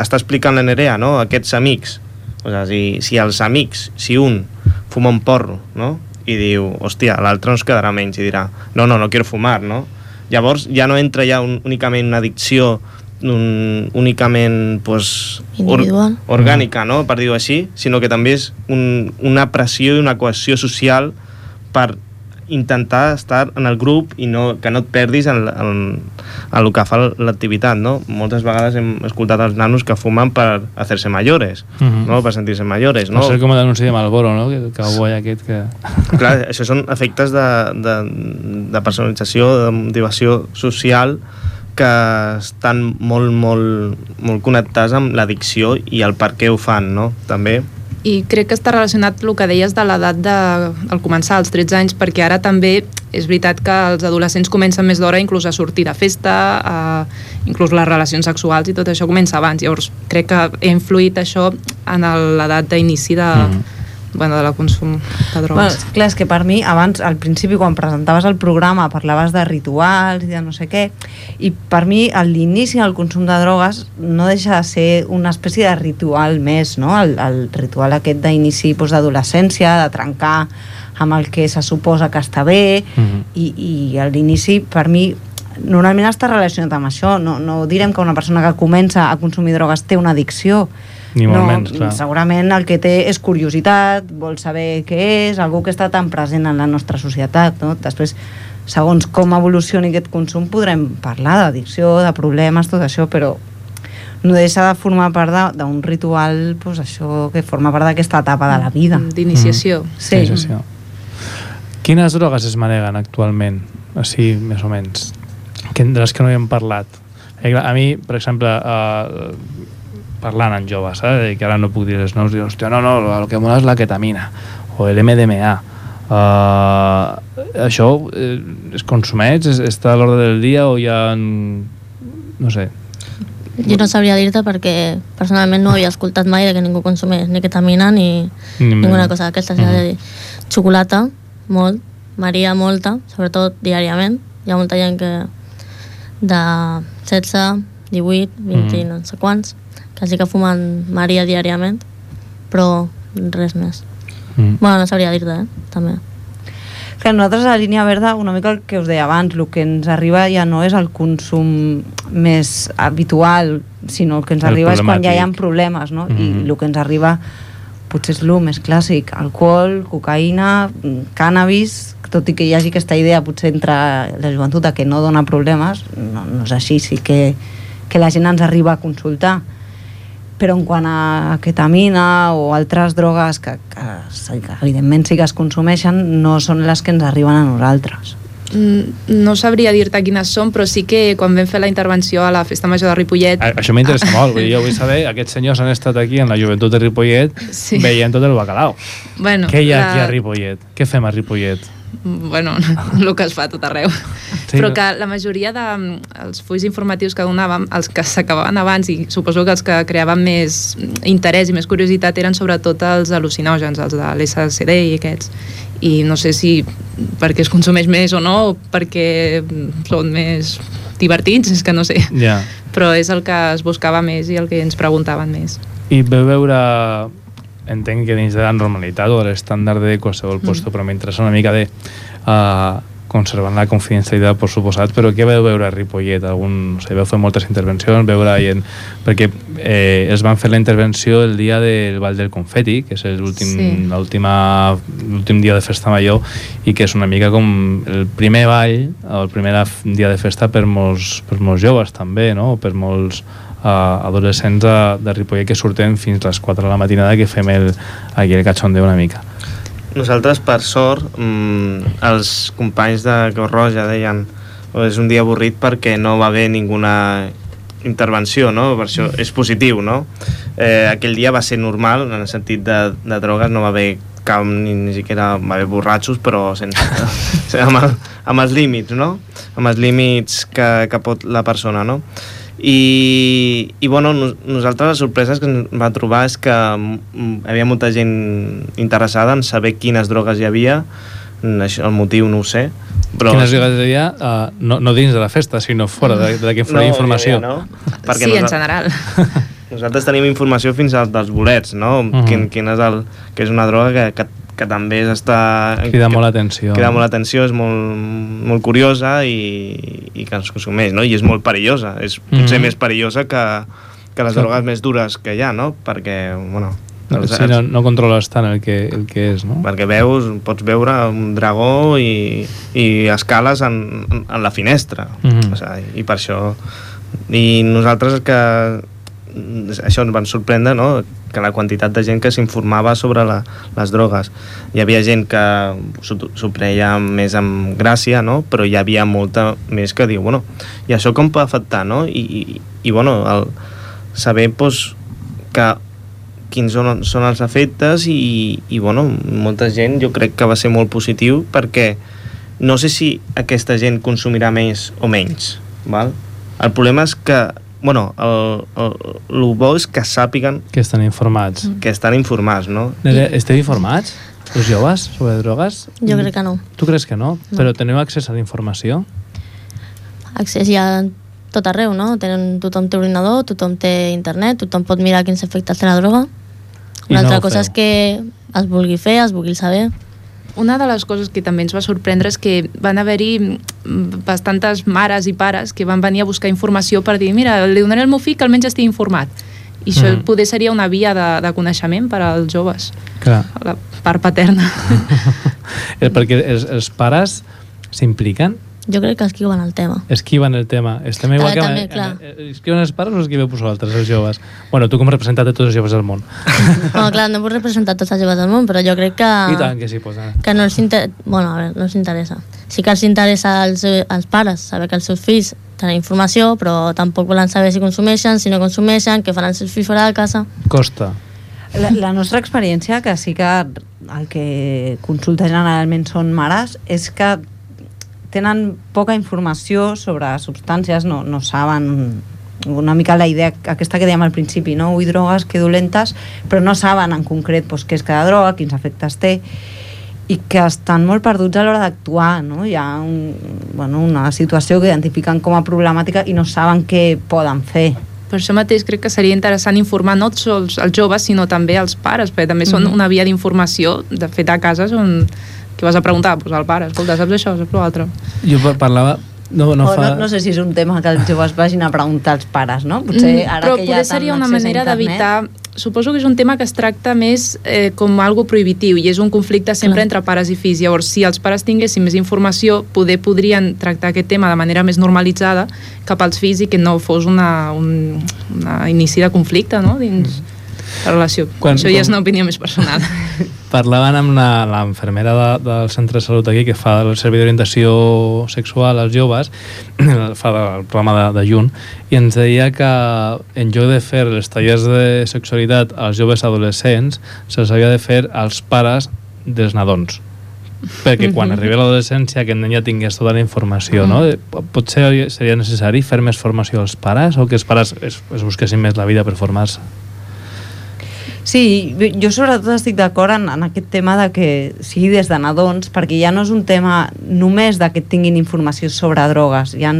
està explicant la Nerea, no? aquests amics, o sigui, si, si els amics, si un fuma un porro, no? i diu, hòstia, l'altre es quedarà menys i dirà, no, no, no quiero fumar, no? Llavors ja no entra ja un, únicament una addicció un, únicament pues, Individual. orgànica, no? per dir-ho així, sinó que també és un, una pressió i una cohesió social per intentar estar en el grup i no, que no et perdis en, en, en el que fa l'activitat, no? Moltes vegades hem escoltat els nanos que fumen per fer-se mayores, Mhm. no? Per sentir-se mayores, No? no? Va ser com l'anunci de Malboro, no? Que el cowboy aquest que... Clar, això són efectes de, de, de personalització, de motivació social que estan molt, molt, molt connectats amb l'addicció i el per què ho fan, no? També. I crec que està relacionat el que deies de l'edat de, al començar, als 13 anys, perquè ara també és veritat que els adolescents comencen més d'hora inclús a sortir de festa, a, inclús les relacions sexuals i tot això comença abans. Llavors crec que ha influït això en l'edat d'inici de, mm. Bueno, de la consum de drogues. Bueno, clar, és que per mi, abans, al principi, quan presentaves el programa, parlaves de rituals i de no sé què, i per mi, a l'inici del consum de drogues no deixa de ser una espècie de ritual més, no? El, el ritual aquest d'inici doncs, d'adolescència, de trencar amb el que se suposa que està bé, Mhm. i, i a l'inici, per mi, normalment està relacionat amb això. No, no direm que una persona que comença a consumir drogues té una addicció, Ni molt no, menys, clar. segurament el que té és curiositat, vol saber què és, algú que està tan present en la nostra societat, no? Després, segons com evolucioni aquest consum, podrem parlar d'addicció, de problemes, tot això, però no deixa de formar part d'un ritual, pues, això que forma part d'aquesta etapa de la vida. D'iniciació. Sí. Iniciació. Quines drogues es maneguen actualment? Així, més o menys. Que, de les que no hi hem parlat. Eh, a mi, per exemple, eh, parlant amb joves, saps? que ara no puc dir els noms, dius, hòstia, no, no, el que mola és la ketamina o l'MDMA. Uh, això eh, es consumeix? Es, està a l'ordre del dia o hi ha... no sé, Jo no sabria dir-te perquè personalment no havia escoltat mai de que ningú consumés ni ketamina ni, Ni ninguna cosa d'aquestes. Mhm. Mm. Dir, xocolata, molt, Maria molta, sobretot diàriament. Hi ha molta gent que de 16, 18, 20, Mhm. no sé quants, que sí que fumen Maria diàriament, però res més. Mm. Bueno, no sabria dir-te, eh? també. Que nosaltres a la línia verda, una mica el que us deia abans, el que ens arriba ja no és el consum més habitual, sinó el que ens El arriba és quan ja hi ha problemes, no? Mhm. I el que ens arriba potser és el més clàssic, alcohol, cocaïna, mm, cànnabis, tot i que hi hagi aquesta idea potser entre la joventut que no dona problemes, no, no és així, sí que, que la gent ens arriba a consultar però en quant a ketamina o altres drogues que, que, que evidentment sí que es consumeixen no són les que ens arriben a nosaltres Mm, No sabria dir-te quines són, però sí que quan vam fer la intervenció a la Festa Major de Ripollet... A- Això m'interessa molt, vull dir, jo vull saber, aquests senyors han estat aquí en la joventut de Ripollet Sí. veient tot el bacalao. Bueno, Què hi ha la- aquí a Ripollet? Què fem a Ripollet? Bueno, el que es fa a tot arreu. Sí, Però que la majoria dels de, els fulls informatius que donàvem, els que s'acabaven abans i suposo que els que creaven més interès i més curiositat eren sobretot els al·lucinògens, els de l'SCD i aquests. I no sé si perquè es consumeix més o no, o perquè són més divertits, és que no sé. Ja. Però és el que es buscava més i el que ens preguntaven més. I veu veure, entenc que dins de la normalitat o de l'estàndard de qualsevol Mm. puesto, però m'interessa una mica de uh, conservant la confidencialitat, per suposat, però què veu veure a Ripollet? Algun, no sé, veu fer moltes intervencions, veure gent... Perquè eh, es van fer la intervenció el dia del Ball del Confeti, que és l'últim Sí. dia de festa major, i que és una mica com el primer ball, o el primer dia de festa per molts, per molts joves també, no? Per molts uh, adolescents de, de Ripollet que surten fins a les 4 de la matinada que fem el, aquí el cachondeo una mica. Nosaltres, per sort, mm, els companys de Creu Roja deien "Oh, és un dia avorrit perquè no va haver ninguna intervenció, no? Per això és positiu, no? Eh, aquell dia va ser normal, en el sentit de, de drogues, no va haver cap, ni, ni siquiera va haver borratxos, però sense, amb, el, amb els límits, no? Amb els límits que, que pot la persona, no? I, i bueno, nos, nosaltres les sorpreses que ens va trobar és que mm, havia molta gent interessada en saber quines drogues hi havia, Mm, això, el motiu no ho sé, Però... Quines drogues hi havia, uh, no, no dins de la festa, sinó fora de, de que fora No, informació. hi havia, no? Perquè sí, en general. Nosaltres tenim informació fins als dels bolets, no? Mhm. quin, quin és el, que és una droga que, que, que també està... Crida que, molt l'atenció. Crida molt l'atenció, és molt, molt curiosa i, i que ens consumeix, no? I és molt perillosa. És potser Mhm. més perillosa que, que les Clar. drogues més dures que hi ha, no? Perquè, bueno... No, sí, no, no controles tant el que, el que és, no? Perquè veus, pots veure un dragó i, i escales en, en, la finestra. Mhm. o sigui, I per això... I nosaltres que això ens van sorprendre, no? Que la quantitat de gent que s'informava sobre la, les drogues. Hi havia gent que s'ho preia més amb gràcia, no? però hi havia molta més que diu, bueno, i això com pot afectar, no? I, i, i bueno, el saber pues, que quins són, són els efectes i, i bueno, molta gent jo crec que va ser molt positiu perquè no sé si aquesta gent consumirà més o menys val? el problema és que bueno, el, el, el bo és que sàpiguen Que estan informats. que estan informats no? Nere, esteu informats, els joves, sobre drogues? Jo crec que no. Tu creus que no? No. Però teniu accés a la informació? Accés hi ha tot arreu, no? Tenen, tothom té ordinador, tothom té internet, tothom pot mirar quins efectes té la droga. I Una no altra ho cosa feu. és que es vulgui fer, es vulgui saber. Una de les coses que també ens va sorprendre és que van haver-hi mm, bastantes mares i pares que van venir a buscar informació per dir mira, li donaré al meu fill que almenys estigui informat. I això Mhm. poder seria una via de, de coneixement per als joves, Clar. la part paterna. Eh, perquè els, els pares s'impliquen, Jo crec que esquiuen el tema. esquiven el tema. Estem igual Eh, que... també, clar. Esquiven els pares o esquiveu vosaltres, els joves? Bueno, tu com a representant de tots els joves del món. No, clar, no puc representar tots els joves del món, però jo crec que... I tant que sí, pues, eh. que no els inter... bueno, a veure, no els interessa. Sí que els interessa als, als pares saber que els seus fills tenen informació, però tampoc volen saber si consumeixen, si no consumeixen, què faran els seus fills fora de casa. Costa. La, la nostra experiència, que sí que el que consulta generalment són mares, és que tenen poca informació sobre substàncies, no, no saben una mica la idea aquesta que dèiem al principi, no? Ui, drogues, que dolentes, però no saben en concret doncs, què és cada droga, quins efectes té, i que estan molt perduts a l'hora d'actuar, no? Hi ha un, bueno, una situació que identifiquen com a problemàtica i no saben què poden fer. Per això mateix crec que seria interessant informar no sols els joves, sinó també els pares, perquè també són Mhm. una via d'informació, de fet a casa on que vas a preguntar pues, al pare, escolta, saps això, saps l'altre? Jo par- parlava... No, no o fa... no, no sé si és un tema que els joves vagin a preguntar als pares, no? Potser ara Mm, però que poder tant seria una manera d'evitar suposo que és un tema que es tracta més eh, com algo prohibitiu i és un conflicte sempre Clar. entre pares i fills llavors si els pares tinguessin més informació poder podrien tractar aquest tema de manera més normalitzada cap als fills i que no fos una, un una inici de conflicte no? dins la relació. Quan- això ja és quan- una opinió més personal. Parlaven amb la- l'enfermera de, del centre de salut aquí que fa el servei d'orientació sexual als joves fa el programa de, de Jun i ens deia que en lloc de fer els tallers de sexualitat als joves adolescents se'ls havia de fer als pares dels nadons. Perquè quan Mhm. arribi a l'adolescència aquest nen ja tingués tota la informació no? potser seria necessari fer més formació als pares o que els pares es, es busquessin més la vida per formar-se Sí, jo sobretot estic d'acord en, en aquest tema de que sigui des de nadons, perquè ja no és un tema només de que tinguin informació sobre drogues. Hi ha,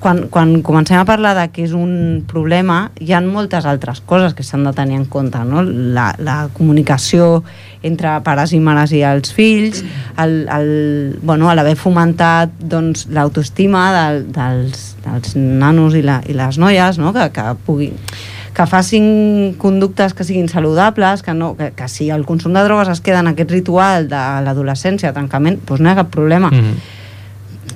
quan, quan comencem a parlar de que és un problema, hi ha moltes altres coses que s'han de tenir en compte, no? La, la comunicació entre pares i mares i els fills, el, el, bueno, l'haver fomentat doncs, l'autoestima del, dels, dels nanos i, la, i les noies, no? que, que pugui que facin conductes que siguin saludables, que, no, que, que si el consum de drogues es queda en aquest ritual de l'adolescència, trencament, doncs no hi ha cap problema. Mm. -hmm.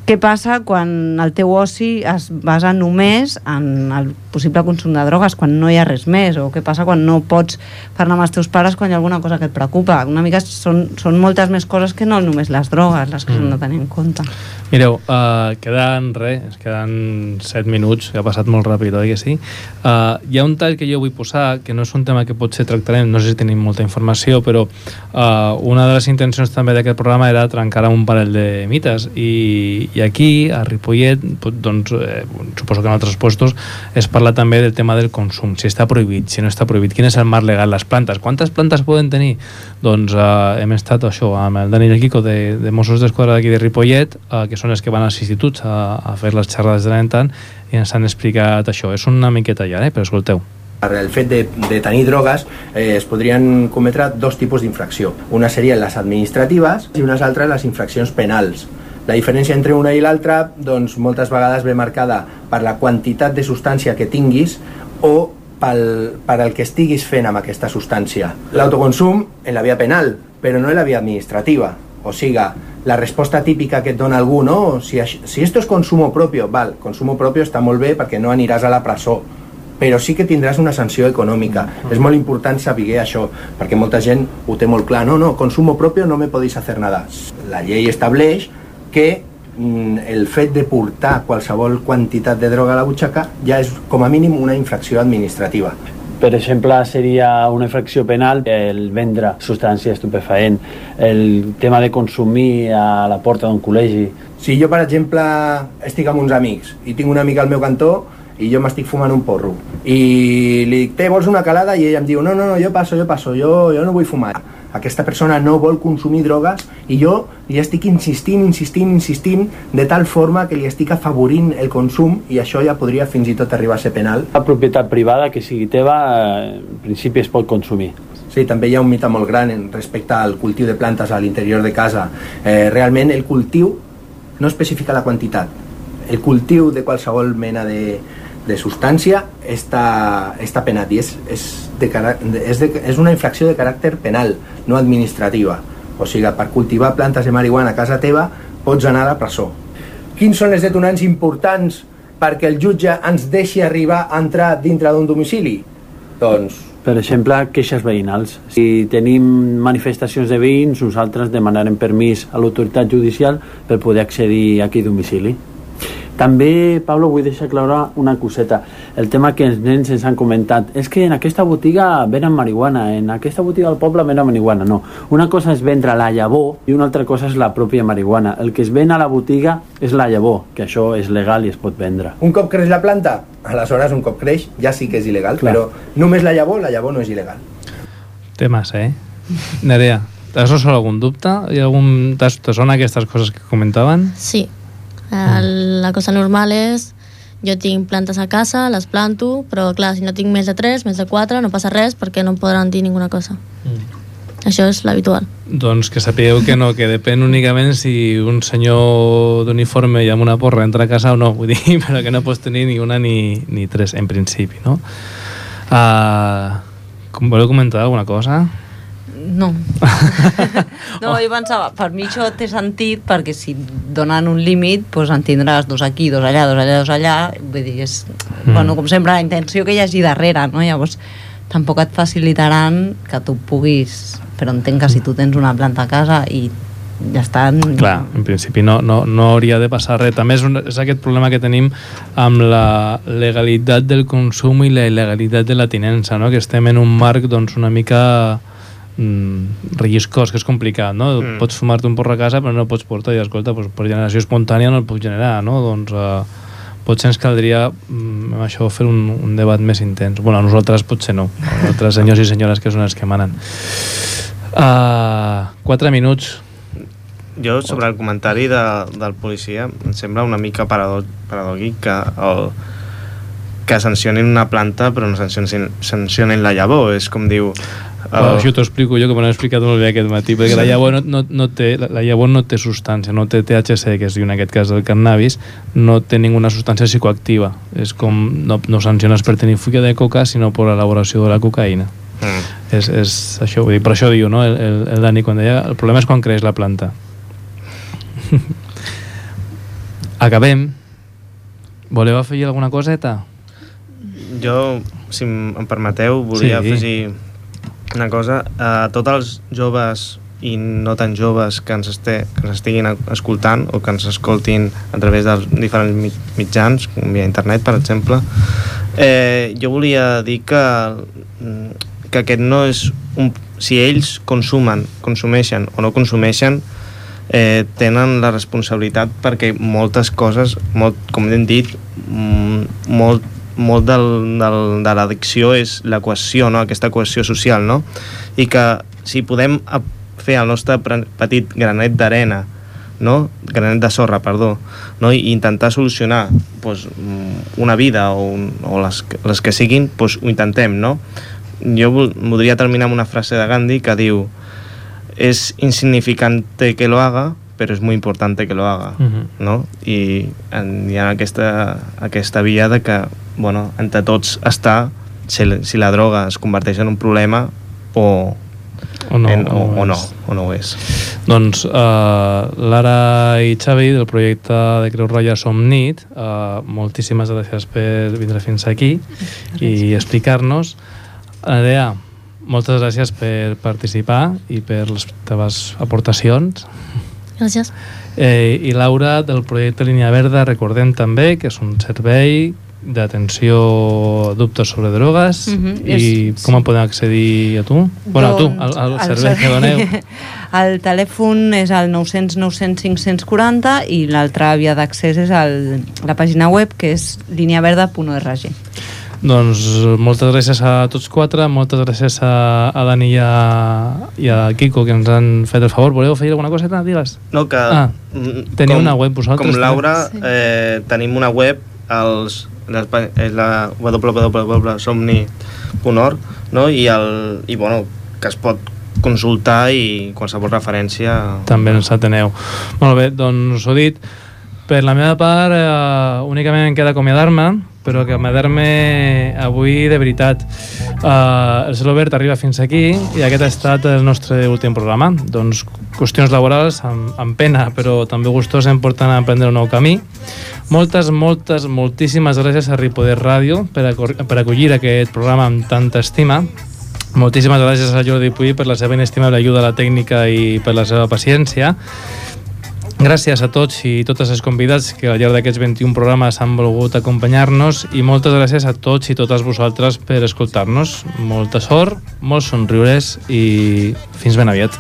Què passa quan el teu oci es basa només en el possible consum de drogues, quan no hi ha res més? O què passa quan no pots parlar amb els teus pares quan hi ha alguna cosa que et preocupa? Una mica són, són moltes més coses que no només les drogues, les que Mm. s'han de tenir en compte. Mireu, uh, queden res, es queden 7 minuts, que ha passat molt ràpid, oi que sí? Uh, hi ha un tall que jo vull posar, que no és un tema que potser tractarem, no sé si tenim molta informació, però uh, una de les intencions també d'aquest programa era trencar un parell de mites, i, I aquí, a Ripollet, doncs, eh, suposo que en altres puestos es parla també del tema del consum, si està prohibit, si no està prohibit, quin és el marc legal, les plantes, quantes plantes poden tenir? Doncs eh, hem estat això amb el Daniel Quico de, de Mossos d'Esquadra d'aquí de Ripollet, eh, que són els que van als instituts a, a fer les xerrades de l'any tant, i ens han explicat això. És una miqueta llarg, eh? però escolteu. Per el fet de, de tenir drogues eh, es podrien cometre dos tipus d'infracció. Una serien les administratives i unes altres les infraccions penals. La diferència entre una i l'altra doncs, moltes vegades ve marcada per la quantitat de substància que tinguis o pel, per el que estiguis fent amb aquesta substància. L'autoconsum en la via penal, però no en la via administrativa. O siga, la resposta típica que et dona algú, no? Si, si esto es consumo propio, val, consumo propio està molt bé perquè no aniràs a la presó, però sí que tindràs una sanció econòmica. És molt important saber això, perquè molta gent ho té molt clar. No, no, consumo propio no me podéis hacer nada. La llei estableix que mm, el fet de portar qualsevol quantitat de droga a la butxaca ja és com a mínim una infracció administrativa. Per exemple, seria una infracció penal el vendre substància estupefaent, el tema de consumir a la porta d'un col·legi. Si jo, per exemple, estic amb uns amics i tinc un amic al meu cantó i jo m'estic fumant un porro i li dic, té, vols una calada? I ell em diu, no, no, no, jo passo, jo passo, jo, jo no vull fumar. Aquesta persona no vol consumir drogues i jo li estic insistint, insistint, insistint de tal forma que li estic afavorint el consum i això ja podria fins i tot arribar a ser penal. La propietat privada que sigui teva, eh, en principi es pot consumir. Sí, també hi ha un mite molt gran en respecte al cultiu de plantes a l'interior de casa. Eh, realment el cultiu no especifica la quantitat. El cultiu de qualsevol mena de, de substància està, està penat i és, és, de, és, de, és una infracció de caràcter penal, no administrativa. O sigui, per cultivar plantes de marihuana a casa teva pots anar a la presó. Quins són els detonants importants perquè el jutge ens deixi arribar a entrar dintre d'un domicili? Doncs Per exemple, queixes veïnals. Si tenim manifestacions de veïns, nosaltres demanarem permís a l'autoritat judicial per poder accedir a domicili. També, Pablo, vull deixar clara una coseta. El tema que els nens ens han comentat és que en aquesta botiga venen marihuana, en aquesta botiga del poble venen marihuana. No, una cosa és vendre la llavor i una altra cosa és la pròpia marihuana. El que es ven a la botiga és la llavor, que això és legal i es pot vendre. Un cop creix la planta, aleshores un cop creix ja sí que és il·legal, Clar. però només la llavor, la llavor no és il·legal. Temes, eh? Nerea, t'has resolt algun dubte? Hi ha algun... t'has- Te sona aquestes coses que comentaven? Sí. El, la cosa normal és jo tinc plantes a casa, les planto, però clar, si no tinc més de 3, més de 4, no passa res perquè no em podran dir ninguna cosa. Això és l'habitual. Doncs que sapigueu que no, que depèn únicament si un senyor d'uniforme i amb una porra entra a casa o no, vull dir, però que no pots tenir ni una ni, ni tres, en principi, no? Uh, voleu comentar alguna cosa? No. no, jo pensava, per mi això té sentit perquè si donen un límit, doncs en tindràs dos aquí, dos allà, dos allà, dos allà, vull dir, és, Mm. bueno, com sempre, la intenció que hi hagi darrere, no? Llavors, tampoc et facilitaran que tu puguis, però entenc que si tu tens una planta a casa i ja està... Clar, en principi no, no, no hauria de passar res. També és, un, és aquest problema que tenim amb la legalitat del consum i la il·legalitat de la tinença, no? que estem en un marc doncs, una mica mm, relliscós, que és complicat, no? Mm. Pots fumar-te un porro a casa però no pots portar, i escolta, doncs, per generació espontània no el puc generar, no? Doncs uh, potser ens caldria mm, amb això fer un, un debat més intens. Bueno, a nosaltres potser no, a nosaltres senyors i senyores que són els que manen. Uh, quatre minuts. Jo, sobre el comentari de, del policia, em sembla una mica paradò- paradògic que, el, que sancionin una planta però no sancionin, sancionin la llavor. És com diu... Uh, això t'ho explico jo, que me explicat molt bé aquest matí, perquè la llavor no, no, no té, la, la llavor no té substància, no té THC, que es diu en aquest cas del cannabis, no té ninguna substància psicoactiva. És com, no, no sanciones per tenir fulla de coca, sinó per l'elaboració de la cocaïna. Mm. És, és això, vull dir, per això diu, no? El, el, el Dani, quan deia, el problema és quan creix la planta. Acabem. Voleu afegir alguna coseta? Jo, si em permeteu, volia Sí. sí. afegir una cosa. A tots els joves i no tan joves que ens, este, que ens estiguin escoltant o que ens escoltin a través dels diferents mi- mitjans, com via internet, per exemple, eh, jo volia dir que, mm, que aquest no és un... Si ells consumen, consumeixen o no consumeixen, eh, tenen la responsabilitat perquè moltes coses, molt, com hem dit, mm, molt, molt del, del, de l'addicció és l'equació, no? aquesta equació social, no? I que si podem fer el nostre petit granet d'arena no? granet de sorra, perdó, no? i intentar solucionar pues, mm, una vida o, un, o les, les que siguin, pues, ho intentem, no? Jo vol- voldria terminar amb una frase de Gandhi que diu es insignificante que lo haga, pero es muy importante que lo haga, Mhm. no? I en, hi ha aquesta, aquesta via de que, bueno, entre tots està si, si la droga es converteix en un problema o, O no, en, o, o o, no, és. o no ho és. Doncs uh, Lara i Xavi del projecte de Creu Roja Som Nit, uh, moltíssimes gràcies per vindre fins aquí i explicar-nos. Adea, moltes gràcies per participar i per les teves aportacions. Gràcies. Eh, I Laura, del projecte Línia Verda, recordem també que és un servei d'atenció a dubtes sobre drogues Mhm, i és- com podem accedir a tu? Bueno, a tu, al, al el servei que doneu. El telèfon és el 900 900 540 i l'altra via d'accés és el, la pàgina web que és lineaverda.org. Doncs moltes gràcies a tots quatre, moltes gràcies a, a Dani i a, i a Kiko que ens han fet el favor. Voleu fer alguna cosa? Digues. No, que... Ah, teniu una web vosaltres, Com també? Laura, Sí. eh, tenim una web, les, pa- és la www.somni.org, no? I, el, i bueno, que es pot consultar i qualsevol referència... També ens ateneu. Molt bé, doncs ho dit. Per la meva part, eh, únicament em queda acomiadar-me, però que acomiadar-me avui de veritat. Eh, el Celobert arriba fins aquí i aquest ha estat el nostre últim programa. Doncs qüestions laborals amb, amb pena, però també gustós porten a emprendre un nou camí. Moltes, moltes, moltíssimes gràcies a Ripoder Ràdio per, per acollir aquest programa amb tanta estima. Moltíssimes gràcies a Jordi Puy per la seva inestimable ajuda a la tècnica i per la seva paciència. Gràcies a tots i totes les convidats que al llarg d'aquests 21 programes han volgut acompanyar-nos i moltes gràcies a tots i totes vosaltres per escoltar-nos. Molta sort, molts somriures i fins ben aviat.